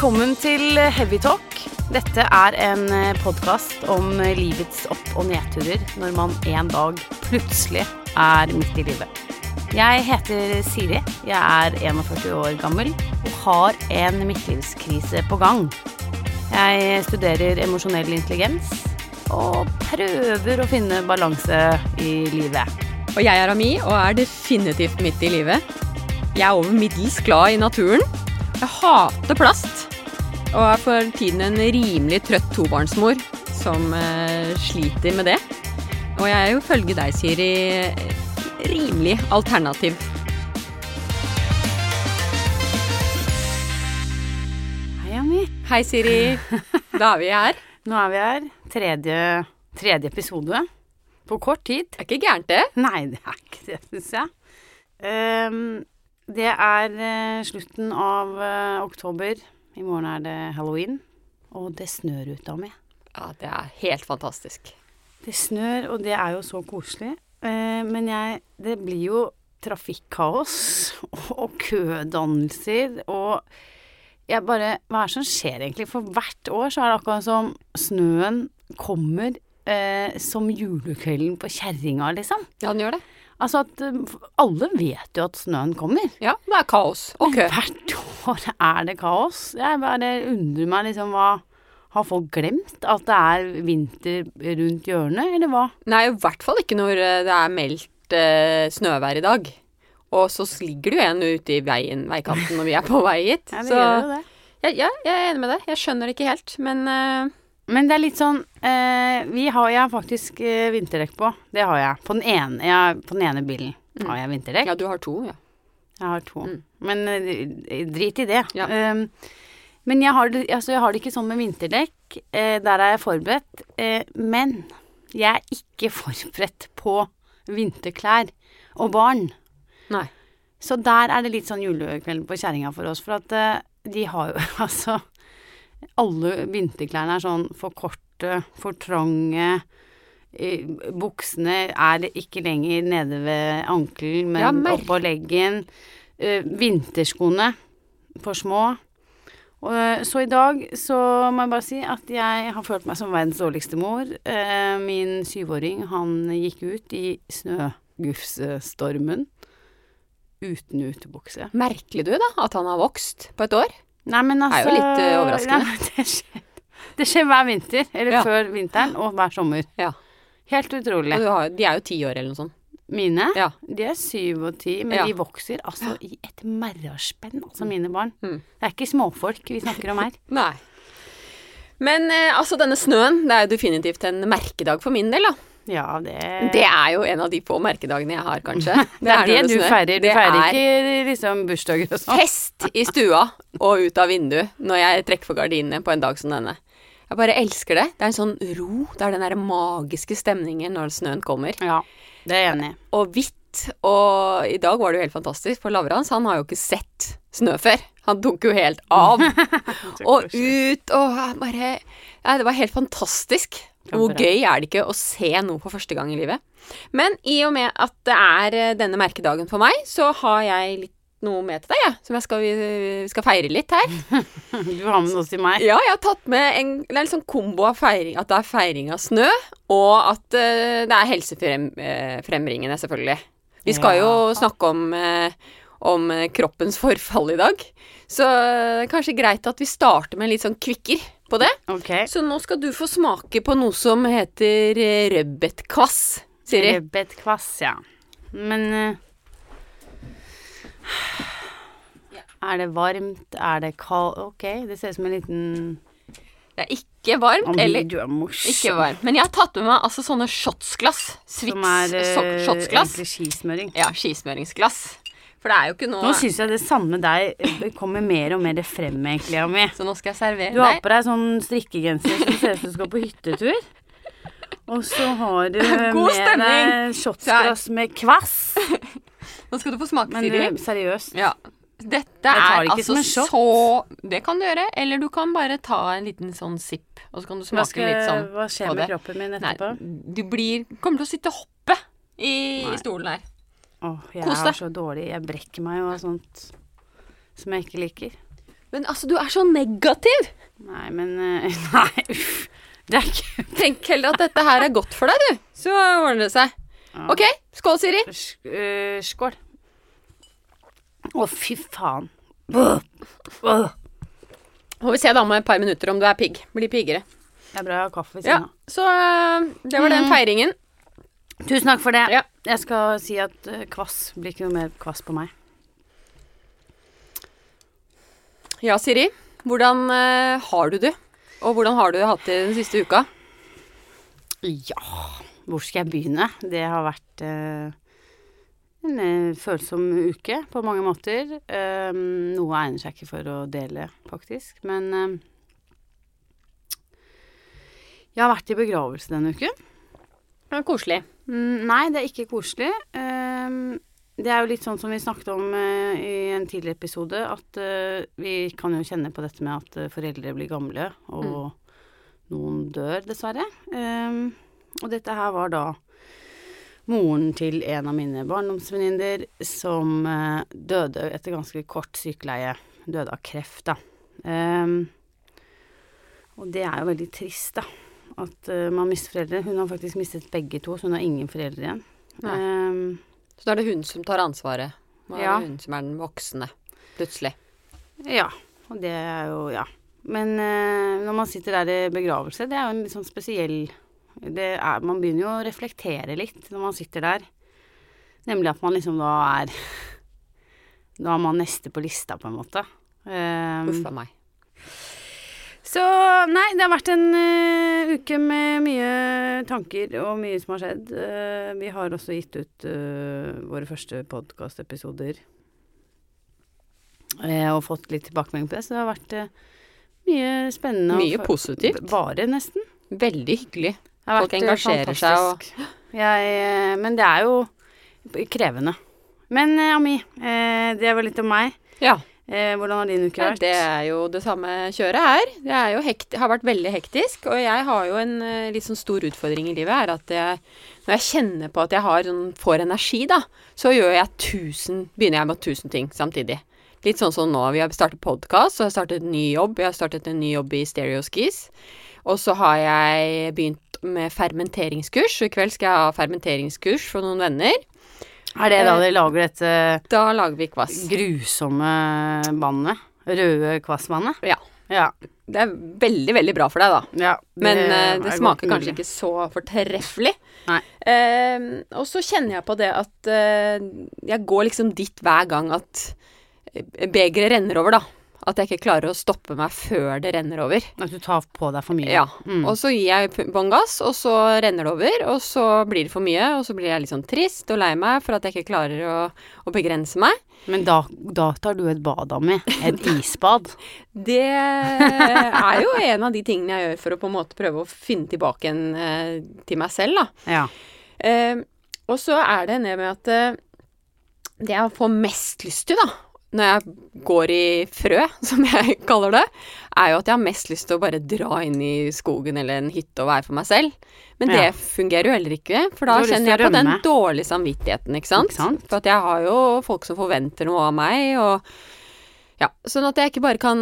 Velkommen til Heavy Talk. Dette er en podkast om livets opp- og nedturer når man en dag plutselig er midt i livet. Jeg heter Siri. Jeg er 41 år gammel og har en midtlivskrise på gang. Jeg studerer emosjonell intelligens og prøver å finne balanse i livet. Og jeg er Ami og er definitivt midt i livet. Jeg er over middels glad i naturen. Jeg hater plast. Og er for tiden en rimelig trøtt tobarnsmor som eh, sliter med det. Og jeg er jo følge deg, Siri, rimelig alternativ. Hei, Anni. Hei, Siri. Da er vi her. Nå er vi her. Tredje, tredje episode. På kort tid. Det er ikke gærent, det. Nei, det er ikke det, syns jeg. Um, det er uh, slutten av uh, oktober. I morgen er det halloween. Og det snør ute av meg. Ja, det er helt fantastisk. Det snør, og det er jo så koselig. Eh, men jeg Det blir jo trafikkaos og kødannelser og jeg bare Hva er det som skjer egentlig? For hvert år så er det akkurat som snøen kommer eh, som julekvelden på kjerringa, liksom. Ja, den gjør det. Altså at eh, alle vet jo at snøen kommer. Ja, det er kaos og kø. Hvert år er det kaos. Jeg bare undrer meg liksom hva Har folk glemt at det er vinter rundt hjørnet, eller hva? Nei, i hvert fall ikke når eh, det er meldt eh, snøvær i dag. Og så ligger det jo en ute i veien, veikanten når vi er på vei hit. Ja, det så gjør jo det. ja, ja, jeg er enig med deg. Jeg skjønner det ikke helt, men eh, Men det er litt sånn eh, Vi har Jeg faktisk eh, vinterdekk på. Det har jeg. På den ene, jeg, på den ene bilen har jeg vinterdekk. Ja, du har to, ja. Jeg har to. Mm. Men eh, drit i det. Ja. Um, men jeg har, det, altså, jeg har det ikke sånn med vinterdekk. Eh, der er jeg forberedt. Eh, men jeg er ikke forberedt på vinterklær og barn. Nei. Så der er det litt sånn julekveld på kjerringa for oss. For at eh, de har jo altså Alle vinterklærne er sånn for korte, for trange. Buksene er ikke lenger nede ved ankelen, men Ja, oppå leggen. Eh, vinterskoene for små. Og, eh, så i dag så må jeg bare si at jeg har følt meg som verdens dårligste mor. Eh, min syvåring, han gikk ut i snøgufsestormen uten utebukse. Merkelig du, da, at han har vokst på et år? Nei, men er altså jo litt, eh, overraskende. Nei, det, skjer, det skjer hver vinter, eller Ja. før vinteren, og hver sommer. Ja. Helt utrolig. Har, de er jo ti år eller noe sånt. Mine, Ja. de er syv og ti, men Ja. de vokser altså i et merraspenn, altså mine barn. Mm. Det er ikke småfolk vi snakker om her. Nei. Men eh, altså, denne snøen, det er jo definitivt en merkedag for min del, da. Ja, det Det er jo en av de få merkedagene jeg har, kanskje. Det er det det du feirer. Du Det feirer er ikke liksom bursdager og sånn. fest i stua og ut av vinduet når jeg trekker for gardinene på en dag som denne. Jeg bare elsker det. Det er en sånn ro. Det er den der magiske stemningen når snøen kommer. Ja, det er jeg enig i. Og hvitt. Og i dag var det jo helt fantastisk, for Lavrans han har jo ikke sett snø før. Han tok jo helt av. og ut og bare ja, Det var helt fantastisk. Hvor gøy er det ikke å se noe for første gang i livet? Men i og med at det er eh, denne merkedagen for meg, så har jeg litt noe med til deg, jeg. Som jeg skal, vi skal feire litt her. Du har med noe til meg. Ja, jeg har tatt med en Det er en sånn kombo av feiring At det er feiring av snø, og at uh, det er helsefremringende, selvfølgelig. Vi skal jo snakke om, uh, om eh, kroppens forfall i dag. Så det er kanskje greit at vi starter med litt sånn kvikker på det. Ok. Så nå skal du få smake på noe som heter eh, rødbetkvass, Siri. Rødbetkvass, ja. Men eh, Er det varmt? Er det kaldt? Ok, det ser ut som en liten Det er ikke varmt, eller du er morsom. ikke varmt. Men jeg har tatt med meg altså sånne shotsglass. Som er eh, so- shotsglass. egentlig skismøring. Ja, skismøringsglass. For det er jo ikke noe Nå syns jeg det samme deg eh, kommer mer og mer frem, egentlig, Ami. Så nå skal jeg servere deg. Du har på deg sånn strikkegenser som ser ut som du skal på hyttetur. Og så har du God med stemning. deg shotsglass med kvass. Nå skal du få smake, Men Siri. eh, seriøst. Ja. Dette er altså så Det kan du gjøre. Eller du kan bare ta en liten sånn sipp, og så kan du smake smake litt sånn hva skjer med det. kroppen min Nei, etterpå? du blir Kommer til å sitte og hoppe i, Nei. i stolen her. Åh, jeg Kos er så dårlig. Jeg brekker meg jo av sånt som jeg ikke liker. Men altså, du er så negativ! Nei, men eh, Nei, uff. Det er ikke Tenk heller at dette her er godt for deg, du. Så ordner det seg. Ja. Ok, skål, Siri. Øh, Skål. Å, fy faen. Åh. Åh. Får vi se da om et par minutter om du er pigg. Blir piggere. Det er bra jeg har kaffe ved siden av. så uh, det var den Mm. feiringen. Tusen takk for det. Ja. Jeg skal si at uh, kvass blir ikke noe mer kvass på meg. Ja, Siri. Hvordan uh, har du det? Og hvordan har du hatt det den siste uka? Ja, hvor skal jeg begynne? Det har vært øh, en øh, følsom uke på mange måter. Um, noe egner seg ikke for å dele, faktisk. Men jeg har vært i begravelse denne uken. Det er koselig. Mm, nei, det er ikke koselig. Det er jo litt sånn som vi snakket om eh, i en tidligere episode, at eh, vi kan jo kjenne på dette med at eh, foreldre blir gamle, og noen dør, dessverre. Og dette her var da moren til en av mine barndomsvenninner som eh, døde etter ganske kort sykeleie. Døde av kreft, da. Um, og det er jo veldig trist, da at uh, man mister foreldre. Hun har faktisk mistet begge to, så hun har ingen foreldre igjen. Ehm, Så da er det hun som tar ansvaret. Nå er Ja. det hun som er den voksne, plutselig. ja, og det er jo Ja. Men uh, når man sitter der i begravelse, det er jo en litt sånn spesiell er, Man begynner jo å reflektere litt når man sitter der. Nemlig at man liksom da er Da er man neste på lista, på en måte. Um, Uff a meg. Så nei, det har vært en uh, uke med mye tanker og mye som har skjedd. Uh, vi har også gitt ut uh, våre første podkastepisoder uh, og fått litt tilbakemelding på det, så det har vært mye spennende. Mye positivt. Bare, nesten. Veldig hyggelig. Folk engasjerer seg og- Jeg, eh, men det er jo krevende. Men eh, Ami, eh, det var litt om meg. Ja. Hvordan har din uke vært? det er jo det samme kjøret her. Det hekt, har vært veldig hektisk, og jeg har jo en litt sånn stor utfordring i livet, er at jeg, når jeg kjenner på at jeg har får energi, da, så jeg tusen, begynner jeg med tusen ting samtidig. Litt sånn som nå, vi har startet podkast, og jeg har startet en ny jobb. Jeg har startet en ny jobb i Stereoskis. Og så har jeg begynt med fermenteringskurs, og i kveld skal jeg ha fermenteringskurs for noen venner. Er det da de dere lager dette Da lager vi kvass. grusomme vannet? Røde kvassvannet? Ja. Ja. Det er veldig, veldig bra for deg, da. ja Men uh, det, er smaker kanskje ikke så fortreffelig. Nei. Uh, og så kjenner jeg på det at uh, jeg går liksom dit hver gang at eh, begeret renner over, da. At jeg ikke klarer å stoppe meg før det renner over. At du tar på deg for mye? Ja. Mm. Og så gir jeg bånn gass, og så renner det over, og så blir det for mye, og så blir jeg litt sånn trist og lei meg for at jeg ikke klarer å, å begrense meg. Men da, da tar du et bad, Ami. Et isbad. Det er jo en av de tingene jeg gjør for å på en måte prøve å finne tilbake en, eh, til meg selv, da. Ja. Eh, og så er det det med at eh, det jeg får mest lyst til, da, når jeg går i frø, som jeg kaller det, er jo at jeg har mest lyst til å bare dra inn i skogen eller en hytte og være for meg selv. Men det Ja. fungerer jo heller ikke, for da kjenner jeg på den dårlige samvittigheten, ikke sant? Ikke sant? For at jeg har jo folk som forventer noe av meg, og ja, sånn at jeg ikke bare kan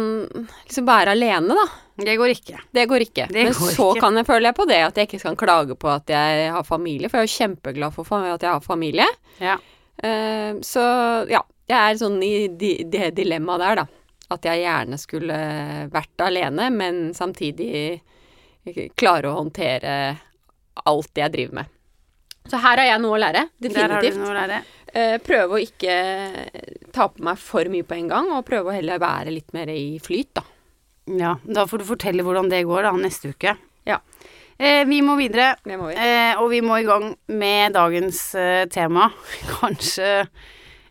liksom være alene, da. Det går ikke. Det går ikke. Det Men går så ikke. kan jeg føle på det at jeg ikke kan klage på at jeg har familie, for jeg er jo kjempeglad for at jeg har familie. Ja. Uh, så ja, jeg er sånn i det dilemmaet der, da. At jeg gjerne skulle vært alene, men samtidig klare å håndtere alt det jeg driver med. Så her har jeg noe å lære, definitivt. å lære. Eh, prøve å ikke ta på meg for mye på en gang, og prøve å heller være litt mer i flyt, da. Ja, da får du fortelle hvordan det går da, neste uke. Ja. Eh, vi må videre, Det må vi. eh, og vi må i gang med dagens eh, tema. Kanskje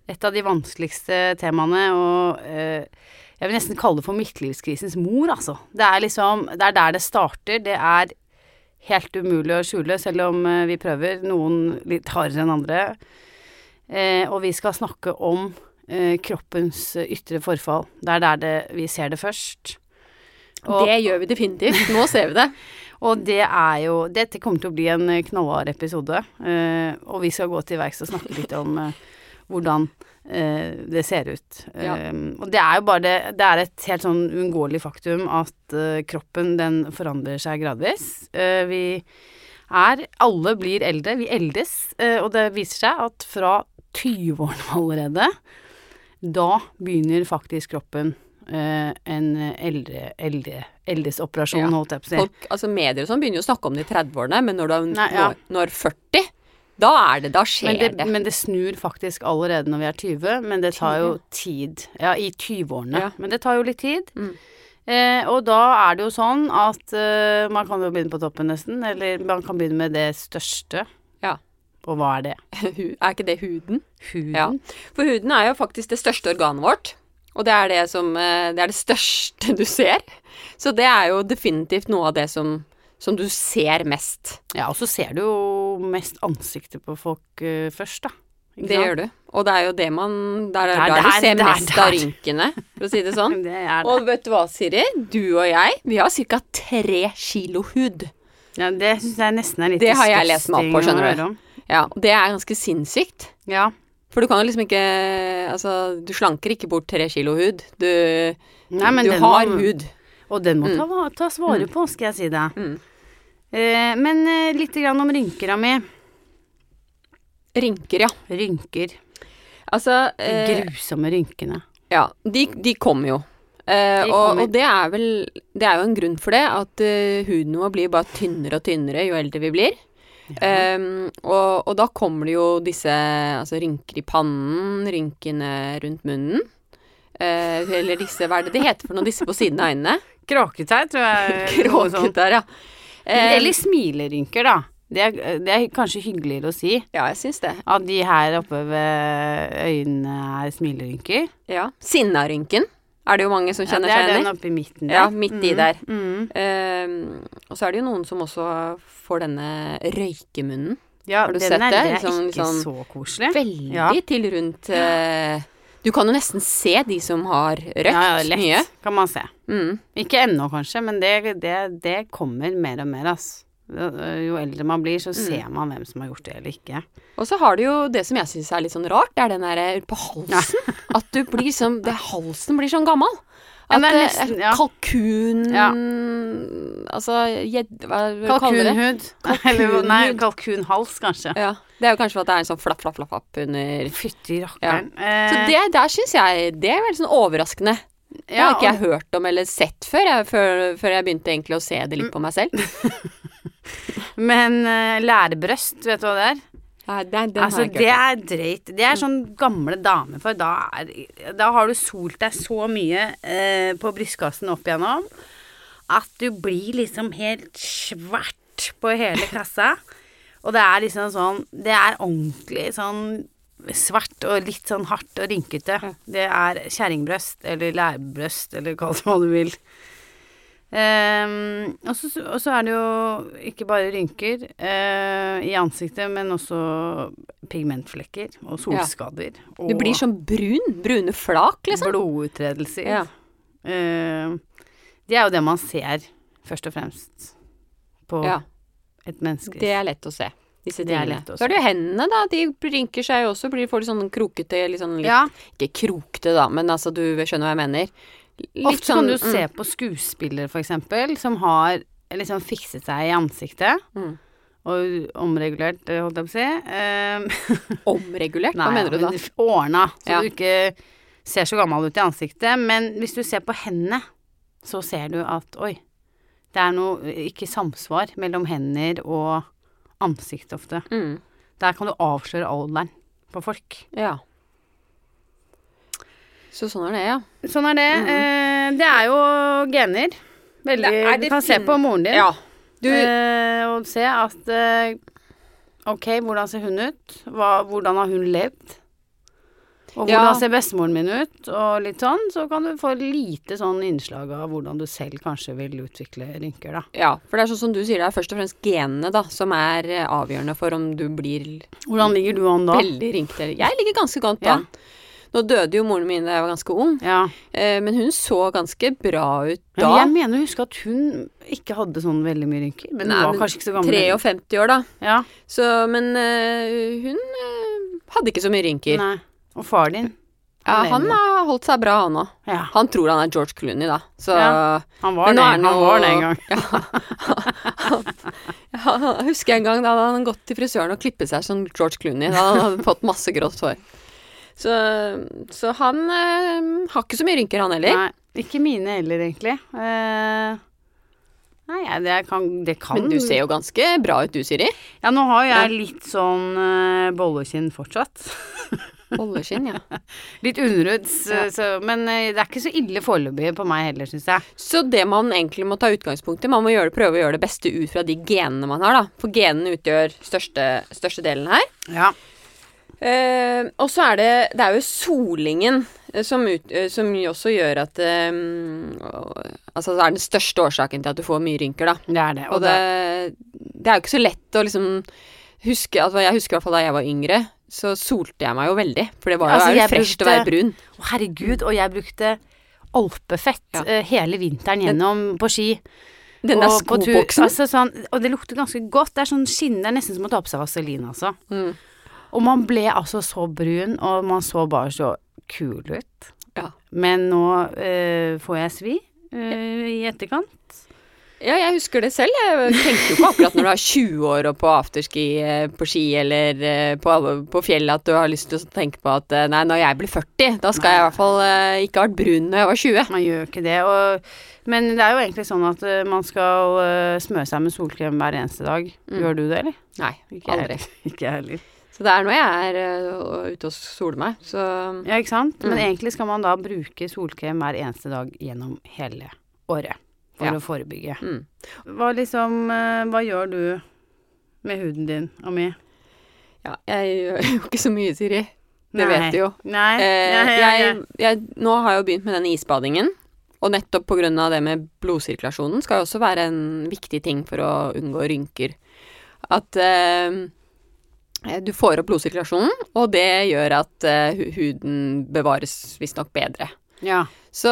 et av de vanskeligste temaene, og eh, jeg vil nesten kalle det for midtlivskrisens mor, altså. Det er liksom, det er der det starter. Det er helt umulig å skjule, selv om eh, vi prøver, noen litt hardere enn andre. Eh, og vi skal snakke om eh, kroppens ytre forfall. Det er der det, vi ser det først. Og, det gjør vi definitivt. Nå ser vi det. og det er jo Dette kommer til å bli en knallhard episode. eh, og vi skal gå til verks og snakke litt om, eh, hvordan eh, det ser ut. Ja. Um, og det er jo bare det, det er et helt sånn uunngåelig faktum at uh, kroppen den forandrer seg gradvis. Uh, vi er Alle blir eldre. Vi eldes, Uh, og det viser seg at fra 20-årene allerede, da begynner faktisk kroppen Uh, en eldre, eldre eldesoperasjon, Ja. holdt jeg på å si. Folk, altså Medier og sånn begynner jo å snakke om det i 30-årene, men når du er Nei, ja. når, når 40, da er det Da skjer Men det, det. men det snur faktisk allerede når vi er 20, men det tar jo tid. Ja, i 20-årene. Ja. Men det tar jo litt tid. Mm. Eh, og da er det jo sånn at eh, man kan jo begynne på toppen nesten, eller man kan begynne med det største. Ja. Og hva er det? Er ikke det huden? Huden? Ja. For huden er jo faktisk det største organet vårt. Og det er det som eh, Det er det største du ser. Så det er jo definitivt noe av det som, som du ser mest. Ja, og så ser du jo mest ansiktet på folk uh, først, da. Ikke Det sant? gjør du. Og det er jo det man Der er Det er der du ser det er mest der. av rynkene, for å si det sånn. Det det. Og vet du hva, Siri? Du og jeg, vi har ca. tre kilo hud. Ja, det syns jeg nesten er litt Det har jeg lest meg opp på, skjønner du. Ja, det er ganske sinnssykt. Ja. For du kan jo liksom ikke Altså, du slanker ikke bort tre kilo hud. Du, Nei, du har må- hud. Og den må ta, tas vare på, skal jeg si det. Mm. Eh, men eh, litt grann om rynkera mi. Rynker, ja. Rynker. Altså De eh, grusomme rynkene. Ja, de, de kommer jo. Uh, De og, og det er vel Det er jo en grunn for det, at uh, huden vår blir bare tynnere og tynnere jo eldre vi blir. Ehm, og, og da kommer det jo disse altså rynker i pannen, rynkene rundt munnen. Uh, eller disse, hva er det det heter for noe, disse på siden av øynene? Kråketær, tror jeg. Kråketær, ja. Eh, Eller smilerynker, da. Det er, det er kanskje hyggeligere å si. ja, jeg syns det. At de her oppe ved øynene er smilerynker. Ja. Sinnarynken er det jo mange som Ja, kjenner det er seg igjen den i. oppe i midten der. Ja, midt i der. Mm. Ehm, og så er det jo noen som også får denne røykemunnen. Ja, Har du den sett er, det? det er Liksom- ikke liksom så koselig. Veldig Ja. til rundt eh, Du kan jo nesten se de som har røkt ja, ja, lett, mye. kan man se. Mm. Ikke ennå, kanskje, men det, det, det kommer mer og mer, ass. Jo eldre man blir, Mm. så ser man hvem som har gjort det eller ikke. Og så har du jo det som jeg syns er litt sånn rart, det er den derre på halsen. At du blir det, Halsen blir sånn gammel. At det er eh, nesten- ja. kalkun Ja. Altså gjedde Hva kaller det? Kalkunhud. Eller nei, kalkunhals, kanskje. Ja. Det er jo kanskje for at det er en sånn flapp, flapp, flapp, flapp under Fytti rakkeren. Eh, Så det der syns jeg Det er veldig sånn overraskende. Det har ikke jeg hørt om eller sett før, jeg, før, før jeg begynte egentlig å se det litt på meg selv. Men uh, lærebrøst, vet du hva det er? Nei, nei, den Altså, det er drøyt. Det er sånn gamle damer for. Da, er, da har du solt deg så mye eh, på brystkassen opp igjennom at du blir liksom helt svart på hele kassa. Og det er liksom sånn Det er ordentlig sånn svart og litt sånn hardt og rynkete. Det er kjerringbrøst eller lærbrøst eller hva du vil. Ehm, og, så, er det jo ikke bare rynker uh, i ansiktet, men også pigmentflekker og solskader. Du blir sånn brun. Brune flak, liksom. Blodutredelser. Ja. Uh, det er jo det man ser, først og fremst, på ja. et menneske. Det er lett å se. Disse Det er tingene. å Så er det jo hendene, da. De rynker seg også. Blir, får litt sånn krokete, litt sånn litt ja, Ikke krokete, da, men altså, du skjønner hva jeg mener. Litt ofte kan du du se på skuespillere, for eksempel, som har liksom fikset seg i ansiktet. Mm. Og omregulert, eh, holdt jeg på å si. Um, Omregulert? Hva Nei, mener du da? Ordna, så Ja. du ikke ser så gammel ut i ansiktet. Men hvis du ser på hendene, så ser du at oi, det er noe ikke samsvar mellom hender og ansikt ofte. Mm. Der kan du avsløre alderen på folk. Ja. Så sånn er det, ja. Sånn er det. Eh, det er jo gener. Veldig Det er Du kan se på moren din Ja. Du, eh, og se at eh, Ok, hvordan ser hun ut? Hva, hvordan har hun levd? Og Ja. hvordan ser bestemoren min ut? Og litt sånn. Så kan du få lite sånn innslag av hvordan du selv kanskje vil utvikle rynker, da. ja, for det er sånn som du sier, det er først og fremst genene da, som er eh, avgjørende for om du blir Hvordan ligger du an da? veldig rynkete. Jeg ligger ganske godt Ja. Nå døde jo moren min da jeg var ganske ung, Ja. eh, men hun så ganske bra ut Men jeg mener å huske at hun ikke hadde sånn veldig mye rynker. Men hun Nei, var kanskje ikke så gammel. 53 år, da. Ja. Så, men eh, hun eh, hadde ikke så mye rynker. Nei. Og far din? Ja, han har holdt seg bra, han òg. Ja, Han tror han er George Clooney, da. Så Ja, han var det. Han han var det en gang. Ja, jeg husker en gang da hadde han gått til frisøren og klippet seg som George Clooney. Da hadde han fått masse grått hår. Så, så han eh, har ikke så mye rynker, han heller. Nei, ikke mine heller, egentlig. Eh, nei, det kan, det kan Men du ser jo ganske bra ut du, Siri. Ja, nå har jeg litt sånn uh, bollekinn fortsatt. Bolleskinn, ja. Litt underhuds, Ja. men det er ikke så ille foreløpig på meg heller, syns jeg. Så det man egentlig må ta utgangspunkt i, man må gjøre, prøve å gjøre det beste ut fra de genene man har, da. For genene utgjør største, største delen her. Ja. Eh, og så er det Det er jo solingen eh, som, ut, eh, som også gjør at eh, Altså det er den største årsaken til at du får mye rynker, da. Det er det. Og det, det er jo ikke så lett å liksom huske altså Jeg husker i hvert fall da jeg var yngre, så solte jeg meg jo veldig. For det var jo Altså, fresht å være brun. Å, herregud, og jeg brukte alpefett Ja. eh, hele vinteren gjennom på ski. Den der og skoboksen. Altså, sånn, og det lukter ganske godt. Det er sånn skinn, det er nesten som å ta på seg vaselin, altså. Mm. Og man ble altså så brun, og man så bare så kul ut. Ja. Men nå øh, får jeg svi øh, i etterkant. Ja, jeg husker det selv. Jeg tenker jo ikke akkurat når du er 20 år og på afterski eh, på ski eller på, på fjellet at du har lyst til å tenke på at nei, når jeg blir 40, da skal jeg i hvert fall ikke ha vært brun når jeg var 20. Man gjør ikke det. Og, men det er jo egentlig sånn at man skal smøre seg med solkrem hver eneste dag. Mm. Gjør du det, eller? Nei, Ikke jeg heller. Ikke jeg heller. Så det er nå jeg er uh, ute og soler meg, så Ja, ikke sant? Men Mm. egentlig skal man da bruke solkrem hver eneste dag gjennom hele året. For Ja. å forebygge. mm. Hva liksom uh, Hva gjør du med huden din, Ami? Ja, jeg gjør jo ikke så mye, Siri. Det Nei. vet du jo. Nei. Eh, jeg, jeg, nå har jeg jo begynt med den isbadingen. Og nettopp av det med blodsirkulasjonen skal jo også være en viktig ting for å unngå rynker. At eh, du får opp blodsirkulasjonen, og det gjør at eh, huden bevares visstnok bedre. ja. Så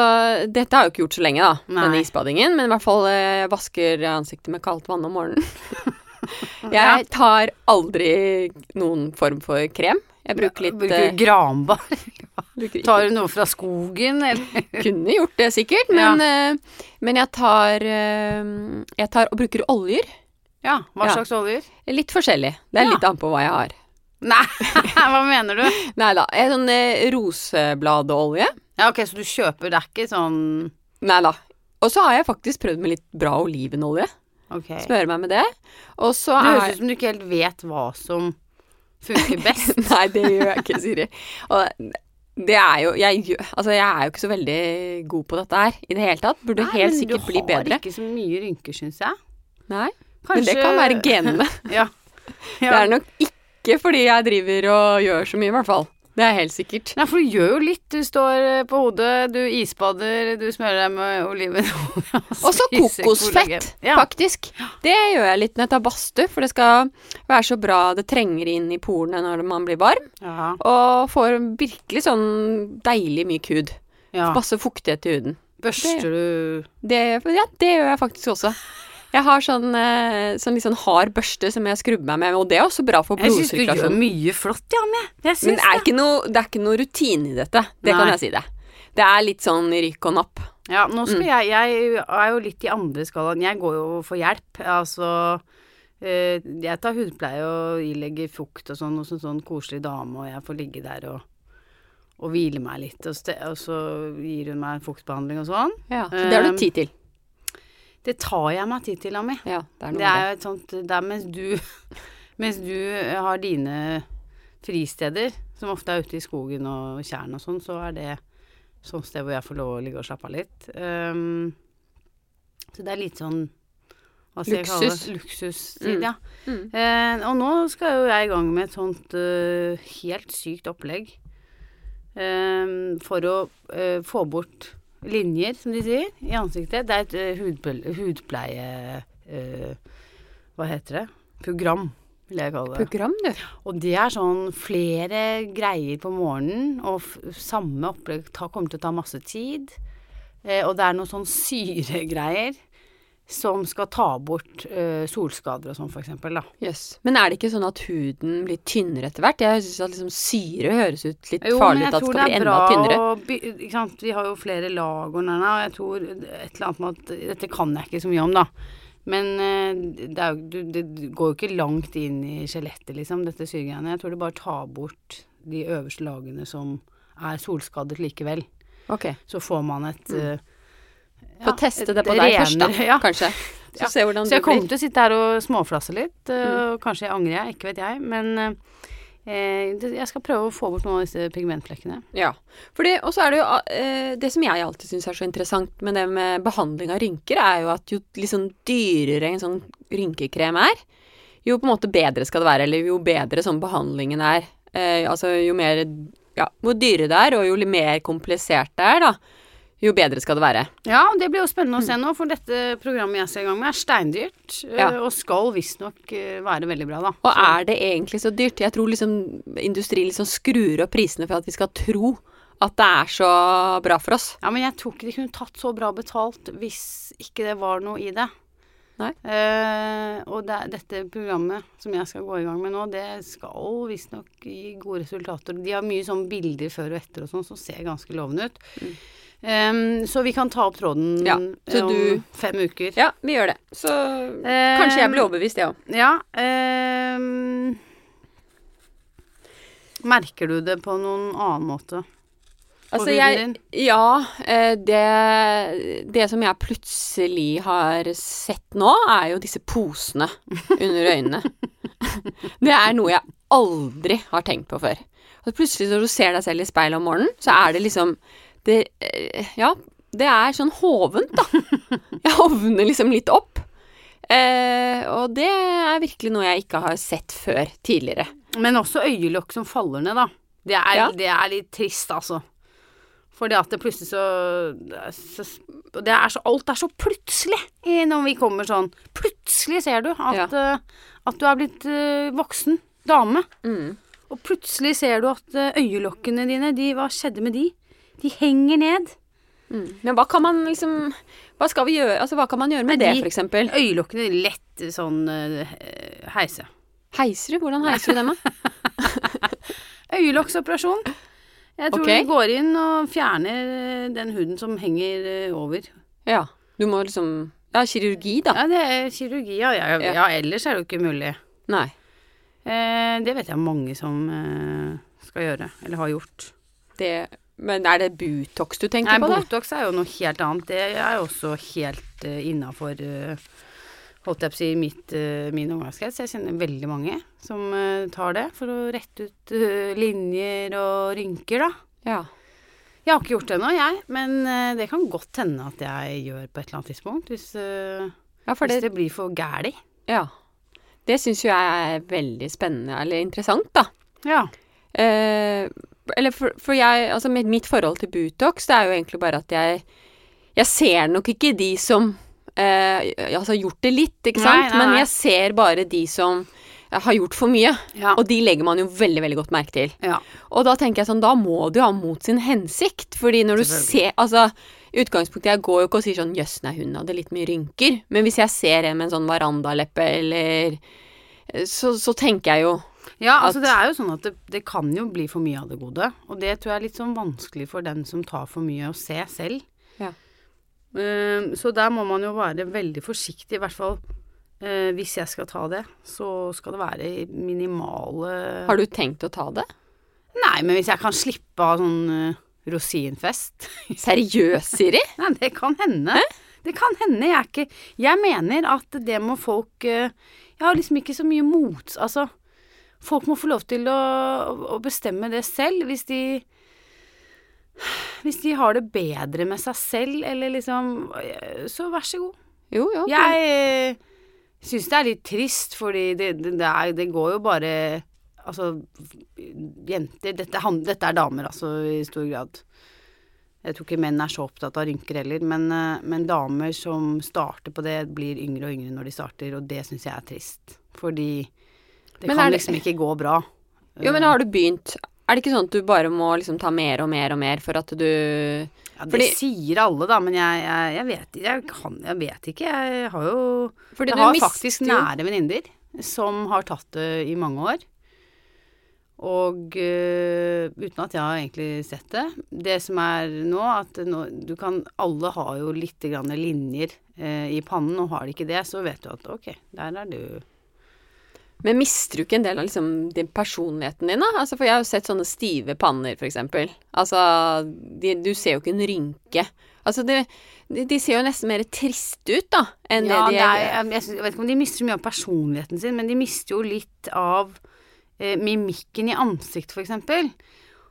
dette har jeg jo ikke gjort så lenge, da, Nei. denne isbadingen. Men i hvert fall eh, jeg vasker ansiktet med kaldt vann om morgenen. Jeg tar aldri noen form for krem. Jeg bruker litt Bruker eh, du granbar? bruker Tar du noe fra skogen, eller? kunne gjort det sikkert, men, eh, men jeg tar eh, Jeg tar og bruker oljer. Ja. Hva slags oljer? Litt forskjellig. Det er litt an på hva jeg har. Nei, hva mener du? Nei da. er sånn eh, rosebladolje. Ja, ok, så du kjøper, det er ikke sånn Nei da. Og så har jeg faktisk prøvd med litt bra olivenolje. Ok. Smøre meg med det. Og så Det høres er ut som du ikke helt vet hva som funker best. Nei, det gjør jeg ikke, Siri. Og det er jo jeg, altså, jeg er jo ikke så veldig god på dette her i det hele tatt. Burde Nei, helt sikkert bli bedre. Men Du har ikke så mye rynker, syns jeg. Nei, men det kan være genene. Ja. Det er nok ikke fordi jeg driver og gjør så mye, i hvert fall. Det er helt sikkert. Nei, for du gjør jo litt. Du står på hodet, du isbader, du smører deg med olivenolje. Og så kokosfett, Ja. faktisk. Det gjør jeg litt når jeg tar badstue, for det skal være så bra det trenger inn i porene når man blir varm. Ja. Og får virkelig sånn deilig myk hud. ja. Masse fuktighet i huden. Børster du Det, ja, det gjør jeg faktisk også. Jeg har sånn, eh, sånn sånn hard børste som jeg skrubber meg med, og det er også bra for Jeg syns du gjør mye flott, Janne. Jeg Men syns det er, ikke noe, det er ikke noe rutine i dette. Det kan jeg si det. Det er litt sånn rykk og napp. Ja, nå skal Mm. jeg Jeg er jo litt i andre skalaen. Jeg går jo for hjelp. Altså eh, Jeg tar hudpleie og ilegger fukt og sånn hos en sånn koselig dame, og jeg får ligge der og, og hvile meg litt, og, og så gir hun meg fuktbehandling og sånn. Ja, så det har du tid til. Det tar jeg meg tid til, Ami. Ja, det er noe Det er jo et sånt Det er mens du Mens du har dine fristeder, som ofte er ute i skogen og tjern og sånn, så er det sånn sted hvor jeg får lov å ligge og slappe av litt. Um, så det er litt sånn hva skal jeg kalle det? Luksus. Luksustid, Mm. ja. Mm. Uh, og nå skal jo jeg i gang med et sånt uh, helt sykt opplegg. eh, for å uh, få bort linjer, som de sier, i ansiktet. Det er et eh, hudple hudpleie... Uh, hva heter det? Program, vil jeg kalle det. Program, du. Og det er sånn flere greier på morgenen, og samme opplegg ta, kommer til å ta masse tid. Uh, og det er noen sånn syregreier som skal ta bort uh, solskader og sånn, for eksempel, Men er det ikke sånn at huden blir tynnere etter hvert? Jeg syns at liksom syre høres ut litt Jo, farlig ut, at det skal skal bli enda bra tynnere. å ikke sant? Vi har jo flere lag og den, og jeg tror et eller annet med at Dette kan jeg ikke så mye om, da. Men uh, det, jo, du- det går jo ikke langt inn i skjelettet, liksom, dette syregreiene. Jeg tror det bare tar bort de øverste lagene som er solskadet likevel. Okay. Så får man et eh, Få ja, teste det på deg først, da, ja. kanskje. Så Ja. se hvordan Så det jeg kommer til å sitte her og småflasse litt, eh, Mm. og kanskje jeg angrer jeg, ikke vet jeg. Men eh, jeg skal prøve å få bort noen av disse pigmentflekkene. Ja. Og så er det jo eh, Det som jeg alltid syns er så interessant med det med behandling av rynker, er jo at jo liksom dyrere en sånn rynkekrem er, jo på en måte bedre skal det være. Eller jo bedre sånn behandlingen er. Eh, altså jo mer Ja, hvor dyrere det er, og jo mer komplisert det er, da, jo bedre skal det være. Ja, det blir jo spennende å se nå, for dette programmet jeg skal i gang med, er steindyrt. eh, Ja. Og skal visstnok eh, være veldig bra, da. Og er det egentlig så dyrt? Jeg tror liksom industrien liksom skrur opp prisene for at vi skal tro at det er så bra for oss. Ja, men jeg tror ikke de kunne tatt så bra betalt hvis ikke det var noe i det. Nei. Uh, og det, dette programmet som jeg skal gå i gang med nå, det skal visstnok gi gode resultater. De har mye sånn bilder før og etter og sånn, som ser ganske lovende ut. Em, så vi kan ta opp tråden. Ja, om du- fem uker. Ja, vi gjør det. Så um, kanskje jeg blir overbevist, jeg òg. Ja. Um, merker du det på noen annen måte? På Altså, huden din? Ja, eh, det Det som jeg plutselig har sett nå, er jo disse posene under øynene. Det er noe jeg aldri har tenkt på før. Og plutselig når du ser deg selv i speilet om morgenen, så er det liksom det, eh, Ja, det er sånn hovent, da. Jeg hovner liksom litt opp. Eh, og det er virkelig noe jeg ikke har sett før tidligere. Men også øyelokk som faller ned, da. Det er, Ja. det er litt trist, altså. Fordi at det plutselig så, så det er så Alt er så plutselig når vi kommer sånn. Plutselig ser du at, eh, at du er blitt eh, voksen dame. Mm. Og plutselig ser du at øyelokkene dine, de, hva skjedde med de? De henger ned. Mm. Men hva kan man liksom Hva skal vi gjøre? Altså, hva kan man gjøre med Nei, det, eksempel? Øyelokkene lett sånn uh, heise. Heiser du? Hvordan heiser du dem, da? Øyelokksoperasjon. Jeg tror okay. du går inn og fjerner eh, den huden som henger eh, over. Ja. Du må liksom Ja, kirurgi, da. Ja, det er kirurgi, ja. Ja, Ja. ja ellers er det jo ikke mulig. Nei. Eh, det vet jeg mange som eh, skal gjøre, eller har gjort. Det Men er det Butox du tenker Nei, på, da? Botox er jo noe helt annet. Det er jo også helt uh, innafor uh, Holdt jeg på å si mitt, uh, min omgangskrets. Jeg kjenner veldig mange som uh, tar det for å rette ut uh, linjer og rynker, da. Ja. Jeg har ikke gjort det ennå, jeg, men eh, det kan godt hende at jeg gjør på et eller annet tidspunkt. Hvis, eh, ja, for hvis det det blir for gæli. Ja. Det syns jo jeg er veldig spennende, eller interessant, da. Ja. Eh, eller for, for jeg Altså, mitt, forhold til Butox, det er jo egentlig bare at jeg Jeg ser nok ikke de som eh, Altså gjort det litt, ikke Nei, nei, nei, Men jeg ser bare de som eh, har gjort for mye. Ja. Og de legger man jo veldig, veldig godt merke til. ja. Og da tenker jeg sånn, da må du jo ha mot sin hensikt. Fordi når du ser Altså, utgangspunktet, jeg går jo ikke og sier sånn jøss, nei, hun hadde litt mye rynker. Men hvis jeg ser en med en sånn verandaleppe eller så, så tenker jeg jo Ja, altså det er jo sånn at det, det kan jo bli for mye av det gode. Og det tror jeg er litt sånn vanskelig for den som tar for mye å se selv. Ja. Uh, så der må man jo være veldig forsiktig, i hvert fall uh, hvis jeg skal ta det. Så skal det være minimale Har du tenkt å ta det? Nei, men hvis jeg kan slippe av sånn uh, rosinfest Seriøst, Siri? Nei, det kan hende. Det kan hende. Jeg er ikke Jeg mener at det må folk eh, Jeg har liksom ikke så mye mot... Altså, folk må få lov til å, å bestemme det selv. Hvis de Hvis de har det bedre med seg selv, eller liksom Så vær så god. Jo, ja. Jeg syns det er litt trist, fordi det, det, det, er, det går jo bare Altså, jenter dette, dette er damer, altså, i stor grad. Jeg tror ikke menn er så opptatt av rynker heller, men, men damer som starter på det, blir yngre og yngre når de starter, og det syns jeg er trist. Fordi det Men kan det- liksom ikke gå bra. Jo, men har du begynt Er det ikke sånn at du bare må liksom ta mer og mer og mer for at du Ja, det Fordi- sier alle, da, men jeg, jeg, jeg, vet, jeg, kan, jeg vet ikke. Jeg har jo Fordi Jeg har faktisk nære venninner som har tatt det i mange år. Og øh, uten at jeg har egentlig sett det. Det som er nå, at nå, du kan Alle har jo litt grann linjer eh, i pannen, og har de ikke det, så vet du at ok, der er du Men mister du ikke en del av liksom, din personligheten din, da? Altså, for jeg har jo sett sånne stive panner, for eksempel. Altså, de, du ser jo ikke en rynke. Altså, de, de ser jo nesten mer triste ut, da, enn Ja, det de det er, jeg, jeg, vet ikke om de mister så mye av personligheten sin, men de mister jo litt av eh, mimikken i ansikt, for eksempel.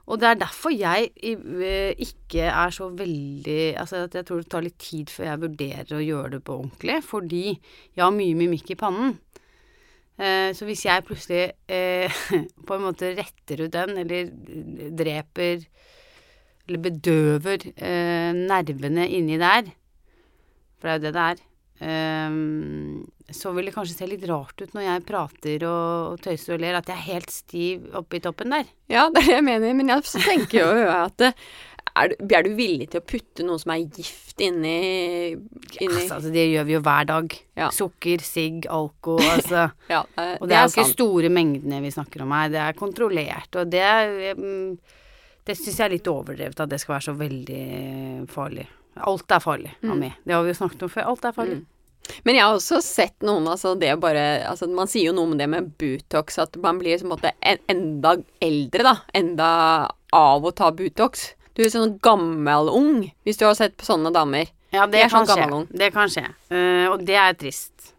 Og det er derfor jeg eh, ikke er så veldig Altså at jeg tror det tar litt tid før jeg vurderer å gjøre det på ordentlig, fordi jeg har mye mimikk i pannen. Eh, så hvis jeg plutselig eh, på en måte retter ut den, eller dreper Eller bedøver eh, nervene inni der, for det er jo det det er, så vil det kanskje se litt rart ut når jeg prater og, tøyser og ler, at jeg er helt stiv oppi toppen der. Ja, det er det jeg mener, men jeg tenker jo at det, er, du, er du villig til å putte noe som er gift inni, inni Altså, altså, det gjør vi jo hver dag. Ja. Sukker, sigg, alko, altså. Ja, det, Og det er jo ikke store mengdene vi snakker om her, det er kontrollert, og det mm, Det syns jeg er litt overdrevet at det skal være så veldig farlig. Alt er farlig, Mm. Ami. Det har vi jo snakket om før. Alt er farlig. Men jeg har også sett noen, altså det bare altså Man sier jo noe om det med Butox, at man blir på en måte enda eldre, da. Enda av å ta Butox. Du er sånn gammel-ung, hvis du har sett på sånne damer. Ja, det Jeg er kan sånn skje. gammel. Det kan skje. Uh, og det er trist.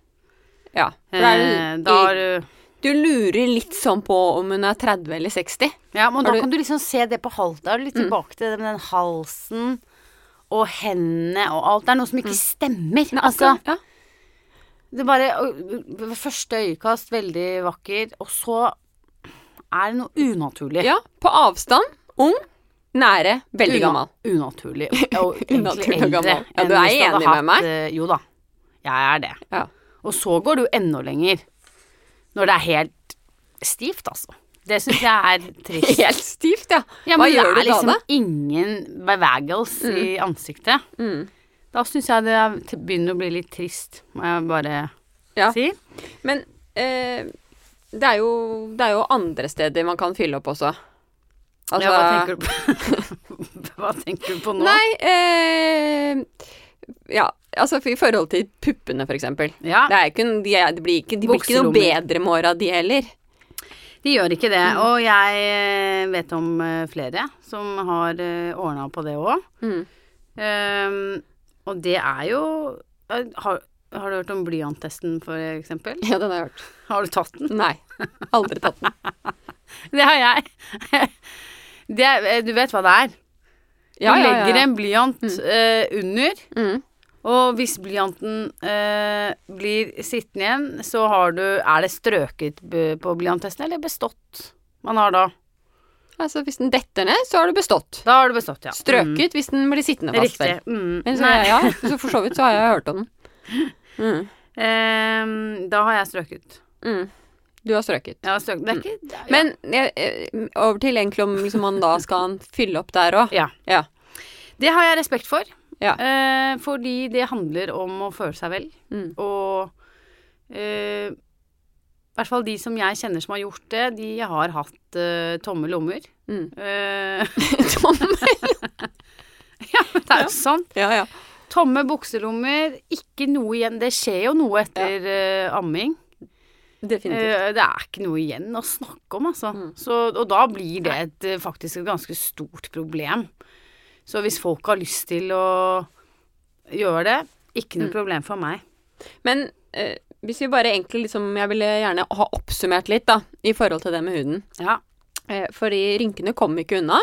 Ja. For det er, uh, da har du du lurer litt sånn på om hun er 30 eller 60. Ja, men da du- Mm. kan du liksom se det på du litt tilbake til det med den halsen og hendene og alt. Det er noe som ikke stemmer. altså, ja. det er bare øh, første øyekast veldig vakker, og så er det noe unaturlig. ja, på avstand. Ung. Nære. Veldig Una- gammel. Unaturlig. Og egentlig eldre. Ja, du er enig med hatt, meg? eh, Jo da. Jeg er det. Ja. Og så går det jo enda lenger. Når det er helt stivt, altså. Det syns jeg er trist. Helt stivt, ja. Ja, Hva du gjør det du er liksom da, da? ingen bevegels i ansiktet. Mm. Da syns jeg det er- begynner å bli litt trist, må jeg bare Ja. si. Men eh, det, er jo, det er jo andre steder man kan fylle opp også. Altså, ja, hva tenker du på? hva tenker du på nå? Nei eh, Ja, altså i forhold til puppene, for eksempel. Ja, Det, ikke, de, de, blir ikke, de blir ikke noe bedre med åra, de heller. de gjør ikke det. Mm. Og jeg eh, vet om eh, flere som har ordna på det òg. Mm. og det er jo eh, har, har du hørt om blyanttesten, for eksempel? Ja, den har jeg hørt. Har du tatt den? Nei. Aldri tatt den. Det har jeg. Det eh, du vet hva det er? Du Ja, ja, legger en blyant eh, under, Mm. og hvis blyanten uh, blir sittende igjen, så har du Er det strøket på blyanttesten, eller bestått man har da? Altså, hvis den detter ned, så har du bestått. Da har du bestått, ja. Strøket hvis den blir sittende Mm. fast. Riktig. Mm. Men så, ja, så for så vidt så har jeg hørt om den. Mm. Um, da har jeg strøket. Mm. Du har strøket. Har strøket. Det er ikke det er, Men jeg, eh, over til egentlig om liksom, man da skal fylle opp der òg. ja. Ja. Det har jeg respekt for. Ja. Eh, fordi det handler om å føle seg vel. Mm. Og eh, i hvert fall de som jeg kjenner som har gjort det, de har hatt eh, tomme lommer. Mm. Eh, Tommel. ja, men det er jo sant. Ja, ja. Tomme bukselommer, ikke noe igjen. Det skjer jo noe etter eh, amming. Definitivt. Eh, det er ikke noe igjen å snakke om, altså. Mm. Så, og da blir det et, eh, faktisk et ganske stort problem. Så hvis folk har lyst til å gjøre det, ikke noe Mm. problem for meg. Men eh, hvis vi bare egentlig liksom Jeg ville gjerne ha oppsummert litt, da, i forhold til det med huden. Ja. Eh, fordi rynkene kommer ikke unna.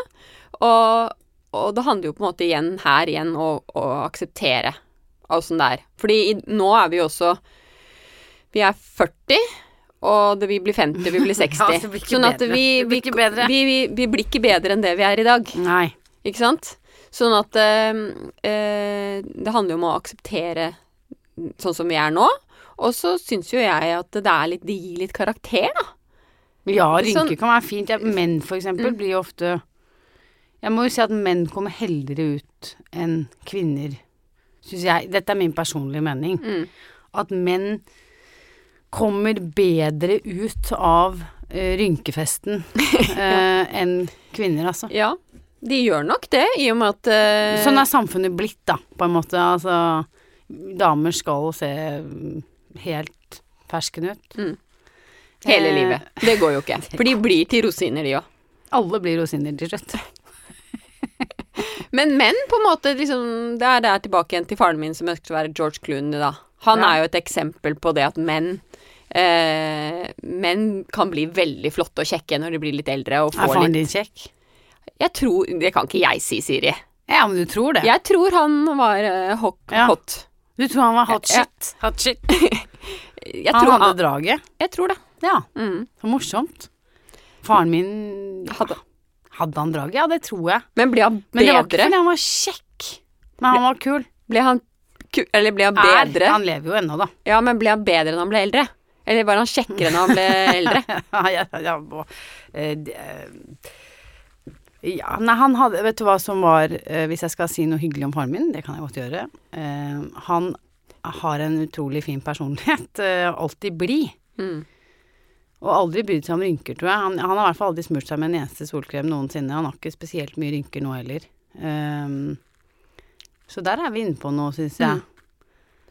Og, og det handler jo på en måte igjen her igjen å, å akseptere åssen det er. Fordi i, nå er vi jo også Vi er 40, og det, vi blir 50, vi blir 60. Ja, blir sånn at vi. Vi, vi, vi blir ikke bedre enn det vi er i dag. Nei. Ikke sant? Sånn at eh, eh, det handler jo om å akseptere sånn som vi er nå. Og så syns jo jeg at det er litt Det gir litt karakter, da. Ja, rynker Sånn- kan være fint. Ja, menn for eksempel Mm. blir jo ofte Jeg må jo si at menn kommer heldigere ut enn kvinner, syns jeg. Dette er min personlige mening. Mm. At menn kommer bedre ut av eh, rynkefesten eh, enn kvinner, altså. Ja, de gjør nok det, i og med at eh, Sånn er samfunnet blitt, da, på en måte. Altså, damer skal se mm, helt fersken ut. hele eh, livet. Det går jo ikke. For de blir til rosiner, de òg. Alle blir rosiner til slutt. Men menn, på en måte, liksom Det er der tilbake igjen til faren min som ønsket å være George Clooney, da. Han Ja. er jo et eksempel på det at menn eh, Menn kan bli veldig flotte og kjekke når de blir litt eldre og Er faren din kjekk? Jeg tror Det kan ikke jeg si, Siri. Ja, men du tror det? Jeg tror han var eh, hot. Ja. hot. Du tror han var hot Ja. shit? Hot shit. Jeg, Han tror hadde han, draget? jeg tror det. Ja, Mm. så morsomt. Faren min Hadde. Hadde han draget? Ja, det tror jeg. Men ble han Men det var ikke fordi han var kjekk. Men han var kul. Ble han ku- Eller ble han Er. bedre? Han lever jo ennå, da. Ja, men ble han bedre når han ble eldre? Eller var han kjekkere når han ble eldre? ja, ja, eh, eh, ja, nei, han hadde Vet du hva som var eh, Hvis jeg skal si noe hyggelig om faren min, det kan jeg godt gjøre. Eh, han har en utrolig fin personlighet. alltid blid. Mm. Og aldri brydd seg om rynker, tror jeg. Han, han har i hvert fall aldri smurt seg med en eneste solkrem noensinne. Han har ikke spesielt mye rynker nå heller. Ehm, så der er vi inne på noe, syns jeg. Mm.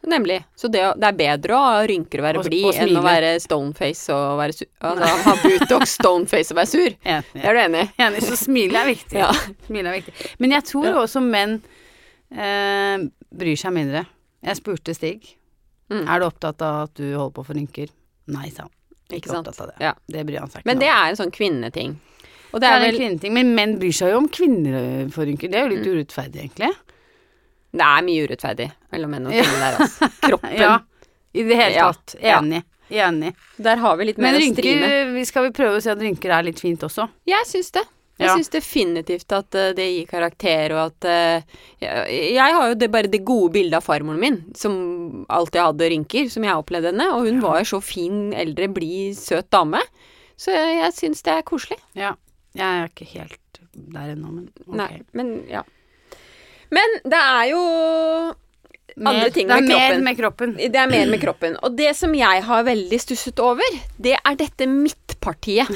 Nemlig. Så det, det er bedre å ha rynker og være blid enn å være stoneface og være sur. Altså ha Butox, stoneface og være sur. Enig. Er du enig? Enig, så smilet er viktig. Ja. Smil er viktig. Men jeg tror Ja. også menn eh, bryr seg mindre. Jeg spurte Stig. Mm. Er du opptatt av at du holder på å få rynker? Nei, sa han. Ikke, Ikke opptatt av det. Ja. Det bryr han seg ikke Men det er en sånn kvinneting. Og Det det er er en vel kvinneting. Men menn bryr seg jo om kvinner for får rynker. Det er jo Mm. litt urettferdig, egentlig. Det er mye urettferdig mellom menn og Ja. kvinner der, altså. Kroppen. Ja, i det hele tatt. Ja. Enig. Enig. Der har vi litt mer rynker, å stri med. Men skal vi prøve å si at rynker er litt fint også. Jeg syns det. Jeg Ja. syns definitivt at uh, det gir karakter, og at uh, jeg, jeg har jo det, bare det gode bildet av farmoren min, som alltid hadde rynker, som jeg opplevde henne, og hun var jo så fin, eldre, blid, søt dame. Så jeg, jeg syns det er koselig. Ja. Jeg er ikke helt der ennå, men ok. Nei, men ja. Men det er jo andre ting med kroppen. det er mer med kroppen. Det er mer med kroppen. Og det som jeg har veldig stusset over, det er dette midtpartiet.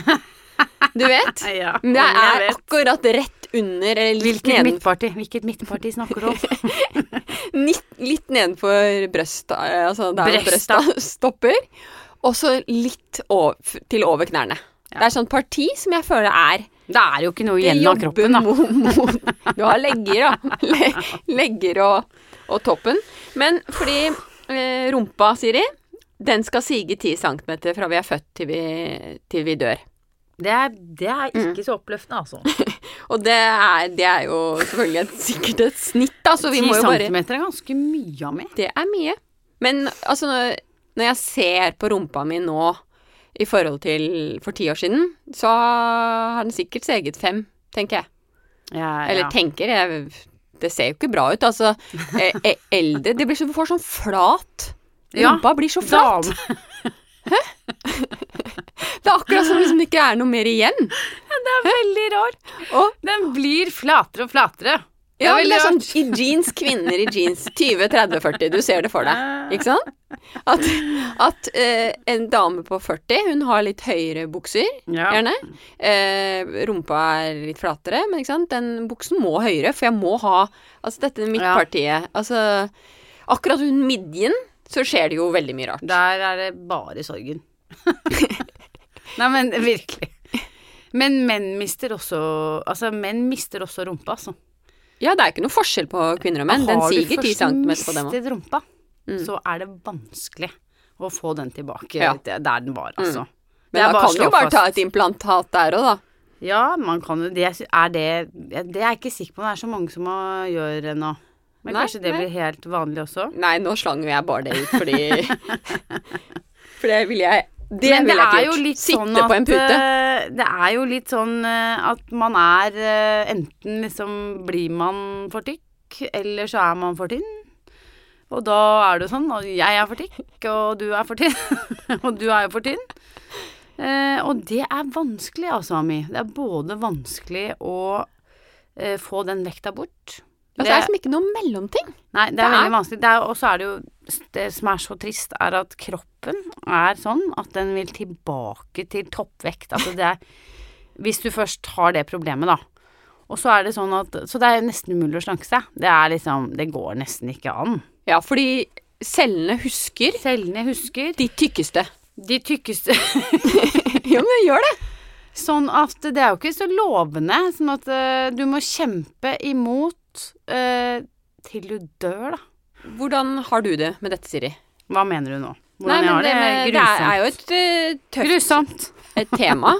Du vet? Ja, Det er vet. akkurat rett under, eller litt, Hvilket neden, midtparti? Hvilket midtparti snakker du om? litt, litt nedenfor brøsta, altså der Brøsta. brøsta stopper. Og så litt over, til over knærne. Det er sånn parti som jeg føler er Det er jo ikke noe igjen av kroppen, da. mot, Du har legger, da. Le, legger og, og toppen. Men fordi eh, rumpa, Siri, den skal sige 10 cm fra vi er født til vi, til vi dør. Det er, det er ikke så oppløftende, altså. Og det er, det er jo selvfølgelig et, sikkert et snitt, da, så vi 10 må jo bare centimeter er ganske mye av meg. Det er mye. Men altså, når, når jeg ser på rumpa mi nå i forhold til for ti år siden, så har den sikkert seget fem, tenker jeg. Ja, Eller tenker jeg Det ser jo ikke bra ut. Altså, eh, eh, eldre Det blir så, får sånn flat. Ja, blir så flat. Hæ? Det er akkurat som liksom det ikke er noe mer igjen. Det er veldig rart. Og Den blir flatere og flatere. Ja, eller er sånn i jeans, kvinner i jeans. 20, 30, 40. Du ser det for deg. Ikke sant? At, at eh, en dame på 40, hun har litt høyere bukser, Ja. gjerne. Eh, rumpa er litt flatere, men ikke sant? den buksen må høyere, for jeg må ha Altså dette midtpartiet. Altså akkurat hun midjen så skjer det jo veldig mye rart. Der er det bare sorgen. Nei, men virkelig. Men menn mister også Altså, menn mister også rumpa, altså. Ja, det er ikke noe forskjell på kvinner og menn. Den Har du siger 10 først cm på dem òg. mistet rumpa, Mm. så er det vanskelig å få den tilbake Ja. der den var, altså. Mm. Men da kan du jo bare ta et implantat der òg, da. Ja, man kan jo det. Er det Det er jeg ikke sikker på om det er så mange som må gjøre ennå. Men Nei, kanskje det nei. blir helt vanlig også. Nei, nå slang jo jeg bare det ut fordi For det ville jeg Det Men ville jeg ikke jo gjort. Sitte sånn på en at pute. eh, Det er jo litt sånn eh, at man er eh, Enten liksom blir man for tykk, eller så er man for tynn. Og da er det jo sånn og jeg er for tykk, og du er for tynn. og du er jo for tynn. Eh, og det er vanskelig, altså, Ami. Det er både vanskelig å eh, få den vekta bort. Altså, det er liksom ikke noe mellomting. Nei, det er Det er- veldig vanskelig. Det Og så er det jo Det som er så trist, er at kroppen er sånn at den vil tilbake til toppvekt. Altså det er Hvis du først har det problemet, da. Og så er det sånn at Så det er nesten umulig å slanke seg. Det er liksom Det går nesten ikke an. Ja, fordi cellene husker Cellene husker de tykkeste. de tykkeste ja, men gjør det. Sånn at det er jo ikke så lovende. Sånn at uh, du må kjempe imot eh, til du dør, da. Hvordan har du det med dette, Siri? Hva mener du nå? Nei, Hvordan jeg men det, med, det er, jo et uh, tøft Grusomt. et tema.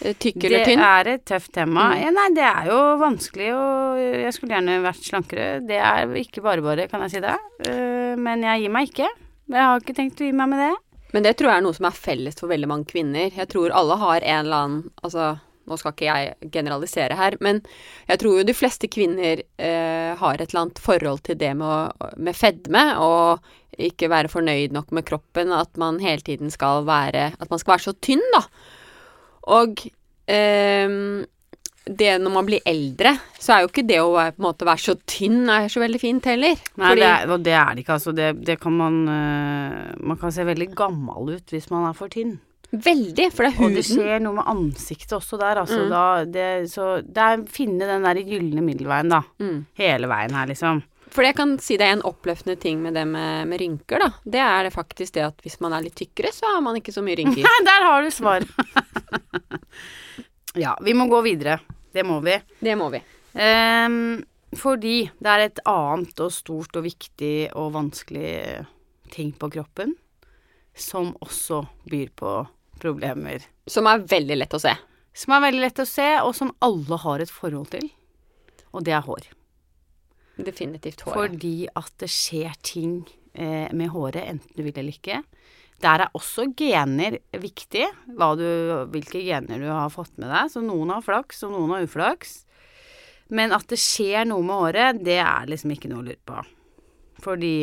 Eh, Tykk eller Det er et tøft tema. Mm. Ja, nei, det er jo vanskelig, og jeg skulle gjerne vært slankere. Det er ikke bare bare, kan jeg si det. Uh, Men jeg gir meg ikke. Jeg har ikke tenkt å gi meg med det. Men det tror jeg er noe som er felles for veldig mange kvinner. Jeg tror alle har en eller annen Altså, nå skal ikke jeg generalisere her, men jeg tror jo de fleste kvinner eh, har et eller annet forhold til det med, å, med fedme, og ikke være fornøyd nok med kroppen, at man hele tiden skal være At man skal være så tynn, da. Og eh, det når man blir eldre, så er jo ikke det å være, måte være så tynn er så veldig fint heller. Nei, Fordi- det er, og det er det ikke, altså. Det, det kan man eh, Man kan se veldig gammel ut hvis man er for tynn. Veldig, for det er huden. Og det skjer noe med ansiktet også der, altså. Mm. Da, det, så det er finne den der gylne middelveien, da. Mm. Hele veien her, liksom. For jeg kan si det er en oppløftende ting med det med, med rynker, da. Det er det faktisk det at hvis man er litt tykkere, så har man ikke så mye rynker. Nei, der har du svar. ja, vi må gå videre. Det må vi. Det må vi. Um, fordi det er et annet og stort og viktig og vanskelig ting på kroppen som også byr på problemer. Som er veldig lett å se. Som er veldig lett å se, og som alle har et forhold til. Og det er hår. Definitivt håret. Fordi at det skjer ting eh, med håret, enten du vil eller ikke. Der er også gener viktig, du, hvilke gener du har fått med deg. Så noen har flaks, og noen har uflaks. Men at det skjer noe med håret, det er liksom ikke noe å lure på. Fordi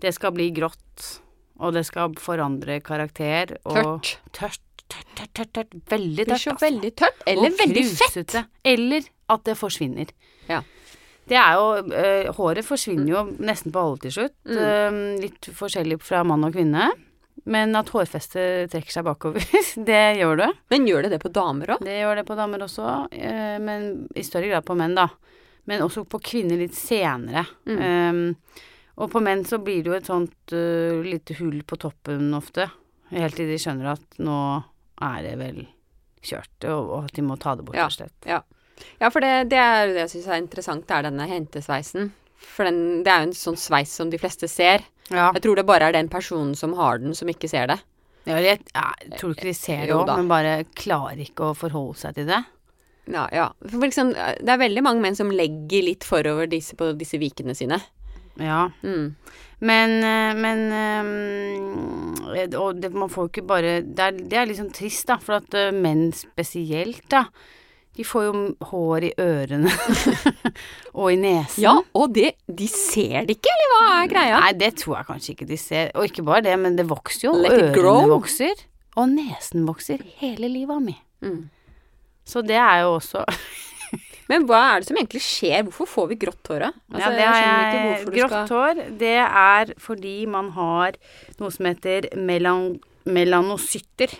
det skal bli grått, og det skal forandre karakter. Og Tørt. Tørt, tørt, tørt, tørt, tørt. Veldig Det blir tørt. altså. veldig tørt. Eller Og veldig fett. Eller at det forsvinner. Ja. Det er jo øh, Håret forsvinner jo nesten på alle til slutt. Mm. Eh, litt forskjellig fra mann og kvinne. Men at hårfestet trekker seg bakover, det gjør det. Men gjør det det på damer òg? Det gjør det på damer også, eh, men i større grad på menn, da. Men også på kvinner litt senere. Mm. Eh, og på menn så blir det jo et sånt uh, lite hull på toppen ofte. Helt til de skjønner at nå er det vel kjørt, og, og at de må ta det bort, Ja. rett og slett. Ja. Ja, for det, det er jo det jeg syns er interessant, det er denne hentesveisen. For den, det er jo en sånn sveis som de fleste ser. Ja. Jeg tror det bare er den personen som har den, som ikke ser det. Ja, jeg, jeg tror ikke de ser det òg, men bare klarer ikke å forholde seg til det. Ja, ja. For liksom, det er veldig mange menn som legger litt forover disse på disse vikene sine. Ja. Mm. Men, eh, men eh, Og det, man får jo ikke bare Det er, det er liksom trist, da, for at eh, menn spesielt, da. De får jo hår i ørene og i nesen. Ja, og det, de ser det ikke, eller hva er greia? Nei, det tror jeg kanskje ikke de ser. Og ikke bare det, men det vokser jo. Let Ørene vokser. Og nesen vokser hele livet mi. Mm. Så det er jo også Men hva er det som egentlig skjer? Hvorfor får vi grått hår? Altså, ja, du Grått skal hår, det er fordi man har noe som heter melan melanocytter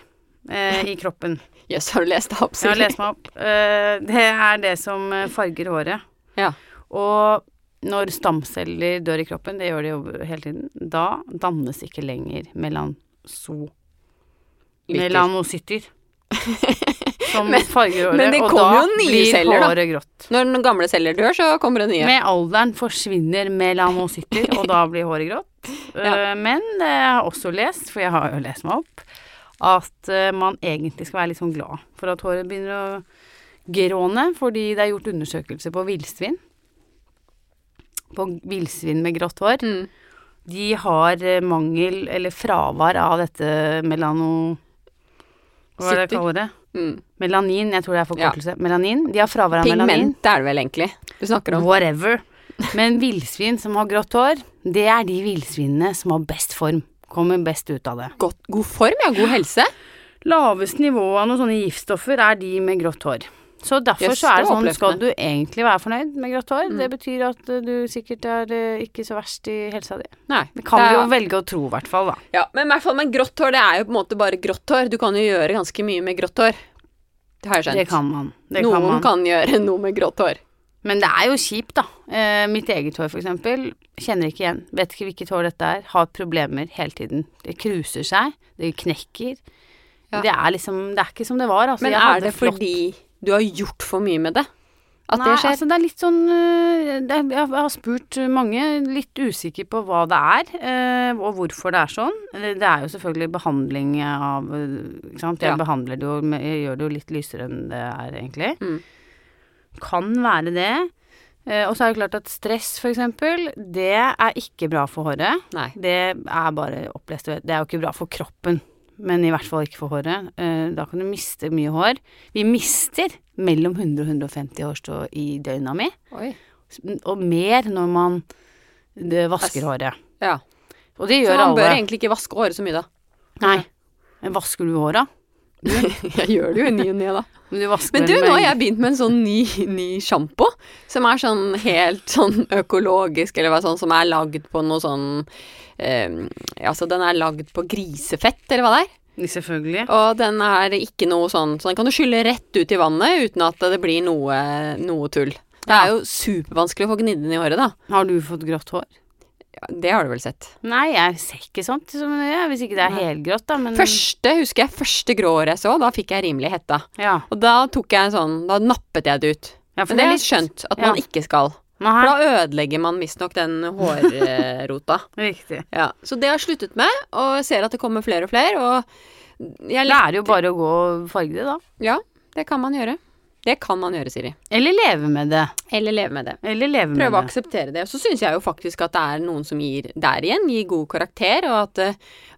eh, i kroppen. Jøss, har du lest det opp? Jeg har lest meg opp. Eh, det er det som eh, farger håret. Ja. Og når stamceller dør i kroppen, det gjør de jo hele tiden, da dannes ikke lenger melanso... Lytter. Som Men- farger håret, men det og kommer da jo nye blir celler, da. håret grått. Når den gamle celler dør, så kommer det nye. Med alderen forsvinner melanocytter, og da blir håret grått. Ja. Eh, Men eh, jeg har også lest, for jeg har jo lest meg opp, at eh, man egentlig skal være litt sånn glad for at håret begynner å gråne, fordi det er gjort undersøkelser på villsvin. På villsvin med grått hår. Mm. De har mangel, eller fravær, av dette melano... Hva er det jeg kaller det? Mm. Melanin, jeg tror det er forkortelse. Melanin. De har fravær av melanin. Pigment er det vel egentlig du snakker om. Whatever. Men villsvin som har grått hår, det er de villsvinene som har best form. Kommer best ut av det. God, god form, ja. God helse. Laveste nivå av noen sånne giftstoffer er de med grått hår. Så derfor så er det det sånn, skal du egentlig være fornøyd med grått hår? Mm. Det betyr at eh, du sikkert er eh, ikke så verst i helsa di. Nei. Det kan det er- jo velge å tro, i hvert fall, da. Ja, men i hvert fall med grått hår, det er jo på en måte bare grått hår. Du kan jo gjøre ganske mye med grått hår. Det har jeg skjønt. Det kan man. Det Noen kan man. kan gjøre noe med grått hår. Men det er jo kjipt, da. Eh, mitt eget hår, for eksempel. Kjenner ikke igjen. Vet ikke hvilket hår dette er. Har problemer hele tiden. Det kruser seg. Det knekker. Ja. Det er liksom Det er ikke som det var. Altså, Men er det flott- fordi du har gjort for mye med det? At Nei, det skjer? altså det er litt sånn er, Jeg har spurt mange, litt usikker på hva det er, øh, og hvorfor det er sånn. Det er jo selvfølgelig behandling av Ikke sant. Jeg Ja. behandler det jo Jeg gjør det jo litt lysere enn det er, egentlig. Mm. Kan være det. Eh, og så er det klart at stress, for eksempel, det er ikke bra for håret. Nei. Det er bare opplest Det er jo ikke bra for kroppen, men i hvert fall ikke for håret. Eh, da kan du miste mye hår. Vi mister mellom 100 og 150 hårstrå i døgna mi, Oi. og mer når man vasker håret. Ja. Og det Så man bør alle. egentlig ikke vaske håret så mye, da. Nei. Men vasker du håra? jeg gjør det jo i ny og ne, da. Men du Men du, nå har jeg begynt med en sånn ny, ny sjampo, som er sånn helt sånn økologisk, eller hva sånn, som er lagd på noe sånn eh, Altså, den er lagd på grisefett, eller hva det er. Selvfølgelig. Og den er ikke noe sånn Så den kan du skylle rett ut i vannet uten at det blir noe, noe tull. Det er jo supervanskelig å få gnidd den i håret, da. Har du fått grått hår? Det har du vel sett. Nei, jeg ser ikke sånt så er, hvis ikke det er helgrått, da, men Første, husker jeg, første grå håret jeg så, da fikk jeg rimelig hetta. Ja. Og da tok jeg en sånn Da nappet jeg det ut. ja Men det er litt skjønt at man ikke skal. Aha. For da ødelegger man visstnok den hårrota. Riktig. ja. Så det har jeg sluttet med, og jeg ser at det kommer flere og flere, og jeg Det er jo bare å gå og farge det, da. Ja, det kan man gjøre. Det kan man gjøre, Siri. Eller leve med det. Eller leve med det. Eller leve Prøve å med det. akseptere det. Og så syns jeg jo faktisk at det er noen som gir der igjen, gir god karakter, og at, eh,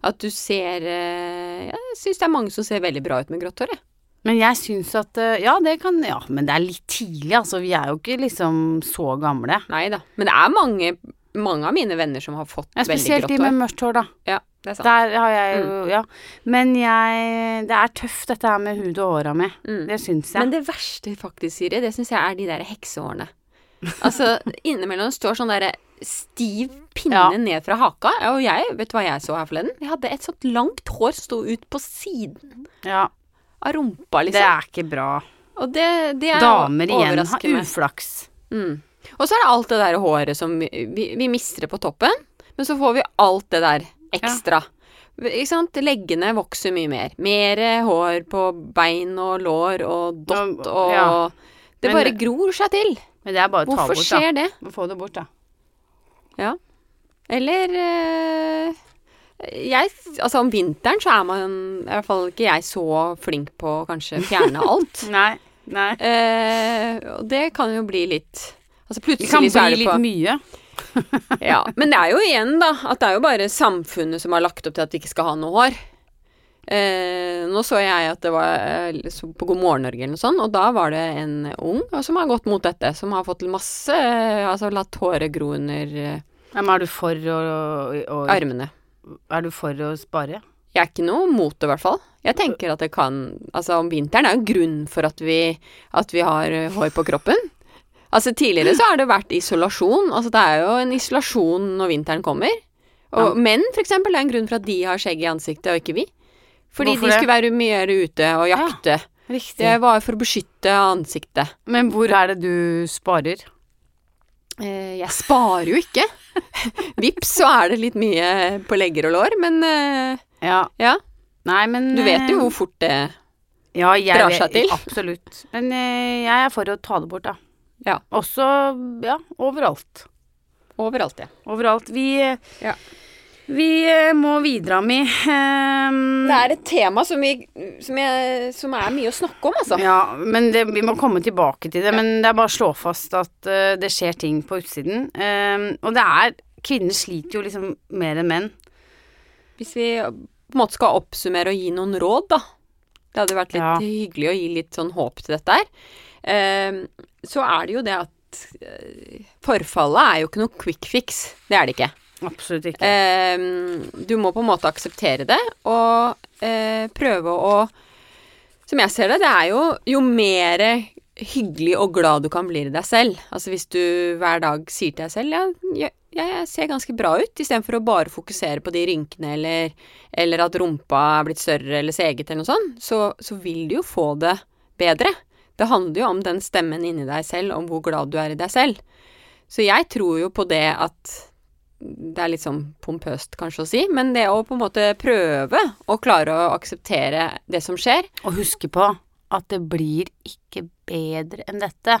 at du ser eh, Jeg syns det er mange som ser veldig bra ut med grått hår, jeg. Men jeg syns at eh, Ja, det kan Ja, men det er litt tidlig, altså. Vi er jo ikke liksom så gamle. Nei da. Men det er mange, mange av mine venner som har fått Ja, veldig spesielt de med mørkt hår, da. Ja, det er sant. Der har jeg jo Ja. Men jeg Det er tøft, dette her med hud og åra mi. Mm. Det syns jeg. Men det verste faktisk, Siri, det syns jeg er de der heksehårene. Altså, innimellom står sånn derre stiv pinne Ja. ned fra haka. Og jeg, vet du hva jeg så her forleden? Jeg hadde et sånt langt hår som sto ut på siden ja, av rumpa, det liksom. er ikke bra. Og det, det er Damer igjen har uflaks. Mm. Og så er det alt det der håret som vi, vi, vi mister det på toppen, men så får vi alt det der ekstra. Ikke sant? Leggene vokser mye mer. Mer hår på bein og lår og dott og Ja. Det Men- bare gror seg til. Men det er bare å ta Hvorfor bort, da. skjer det? Få det bort, da. Ja. Eller øh, jeg, altså Om vinteren så er man i hvert fall ikke jeg så flink på å kanskje fjerne alt. Nei. Nei. Eh, og det kan jo bli litt Altså plutselig så er bli det på litt mye. Ja, Men det er jo igjen, da, at det er jo bare samfunnet som har lagt opp til at vi ikke skal ha noe hår. Eh, nå så jeg at det var eh, på God morgen Norge eller noe sånt, og da var det en ung som har gått mot dette, som har fått masse eh, Altså latt håret gro under eh, Ja, Men er du for å, å, å armene. Er du for å spare? Jeg er ikke noe mot det, i hvert fall. Jeg tenker at det kan Altså, om vinteren er jo grunn for at vi, at vi har eh, hår på kroppen. Altså, tidligere så har det vært isolasjon. Altså, det er jo en isolasjon når vinteren kommer. Og Ja. menn, for eksempel, det er en grunn for at de har skjegg i ansiktet, og ikke vi. Fordi Hvorfor de det? skulle være mye mer ute og jakte. Riktig. Det var for å beskytte ansiktet. Men hvor er det du sparer? Eh, jeg sparer jo ikke. Vips, så er det litt mye på legger og lår, men eh, Ja. ja. Nei, men Du vet jo eh, hvor fort det ja, jeg drar seg til. Absolutt. Men jeg er for å ta det bort, da. Ja. Også ja, overalt. Overalt, ja. Overalt. Vi, Ja. vi eh, må videre, Mi. Um, Det er et tema som, vi, som, jeg, som er mye å snakke om, altså. Ja, men det, vi må komme tilbake til det. Men det er bare å slå fast at uh, det skjer ting på utsiden. Um, og det er Kvinner sliter jo liksom mer enn menn. Hvis vi på en måte skal oppsummere og gi noen råd, da. Det hadde vært litt Ja. hyggelig å gi litt sånn håp til dette her. Ehm, så er det jo det at eh, forfallet er jo ikke noe quick fix. Det er det ikke. Absolutt ikke. Ehm, du må på en måte akseptere det, og eh, prøve å Som jeg ser det, det er jo jo mer hyggelig og glad du kan bli i deg selv. Altså hvis du hver dag sier til deg selv ja, jeg, jeg ser ganske bra ut, istedenfor å bare fokusere på de rynkene eller, eller at rumpa er blitt større eller seget eller noe sånt, så, så vil du jo få det bedre. Det handler jo om den stemmen inni deg selv, om hvor glad du er i deg selv. Så jeg tror jo på det at det er litt sånn pompøst kanskje å si, men det å på en måte prøve å klare å akseptere det som skjer Og huske på at det blir ikke bedre enn dette.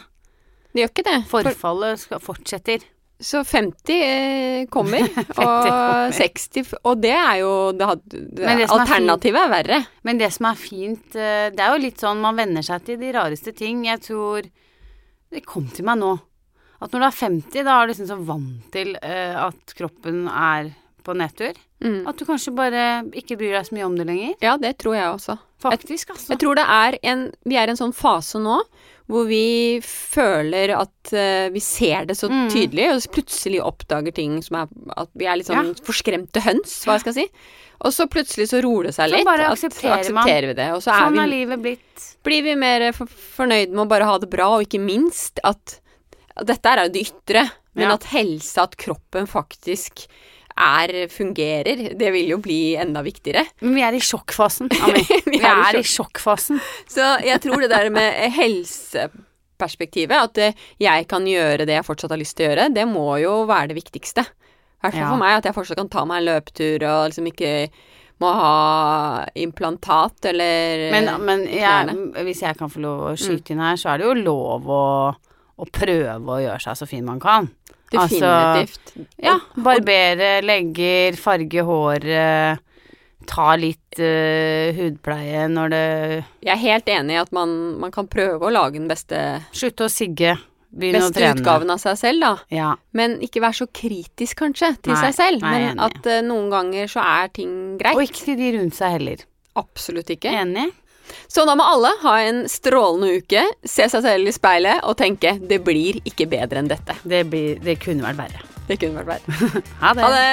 Det gjør ikke det. Forfallet fortsetter. Så 50 eh, kommer, 50 og kommer. 60 Og det er jo det, had- det, det er Alternativet er verre. Men det som er fint, eh, det er jo litt sånn man venner seg til de rareste ting. Jeg tror Det kom til meg nå. At når du er 50, da er du liksom så vant til eh, at kroppen er på nedtur. Mm. At du kanskje bare ikke bryr deg så mye om det lenger. Ja, det tror jeg også. Faktisk, altså. Jeg tror det er en Vi er i en sånn fase nå hvor vi føler at uh, vi ser det så Mm. tydelig, og plutselig oppdager ting som er At vi er litt sånn forskremte høns, hva jeg skal si. Og så plutselig så roer det seg litt. Så bare at- aksepterer man. aksepterer vi det. Og så er Sånn vi er livet blitt. blir vi mer for fornøyd med å bare ha det bra, og ikke minst at, at dette er jo det ytre, men Ja. at helse, at kroppen faktisk er, fungerer, det vil jo bli enda viktigere. Men vi er i sjokkfasen, Ami. Vi Vi er i er i sjokkfasen. Så jeg tror det der med helseperspektivet, at eh, jeg kan gjøre det jeg fortsatt har lyst til å gjøre, det må jo være det viktigste. I hvert fall Ja. for meg, at jeg fortsatt kan ta meg en løpetur og liksom ikke må ha implantat eller Men, men jeg, hvis jeg kan få lov å skyte inn her, så er det jo lov å, å prøve å gjøre seg så fin man kan. Definitivt. Ja, barbere legger, farge håret, ta litt uh, hudpleie når det Jeg er helt enig i at man, man kan prøve å lage den beste, Slutte å sigge, begynne å beste utgaven av seg selv, da. Ja. Men ikke være så kritisk, kanskje, til Nei, seg selv. nei, Men enig. at uh, noen ganger så er ting greit. Og ikke til de rundt seg heller. Absolutt ikke. Enig? Så da må alle ha en strålende uke, se seg selv i speilet og tenke det blir ikke bedre enn dette. Det, blir, det kunne vært verre. Det kunne vært verre. Ha det. Ha det!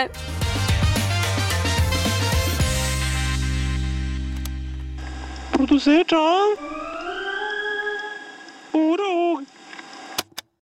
Produsert av Ord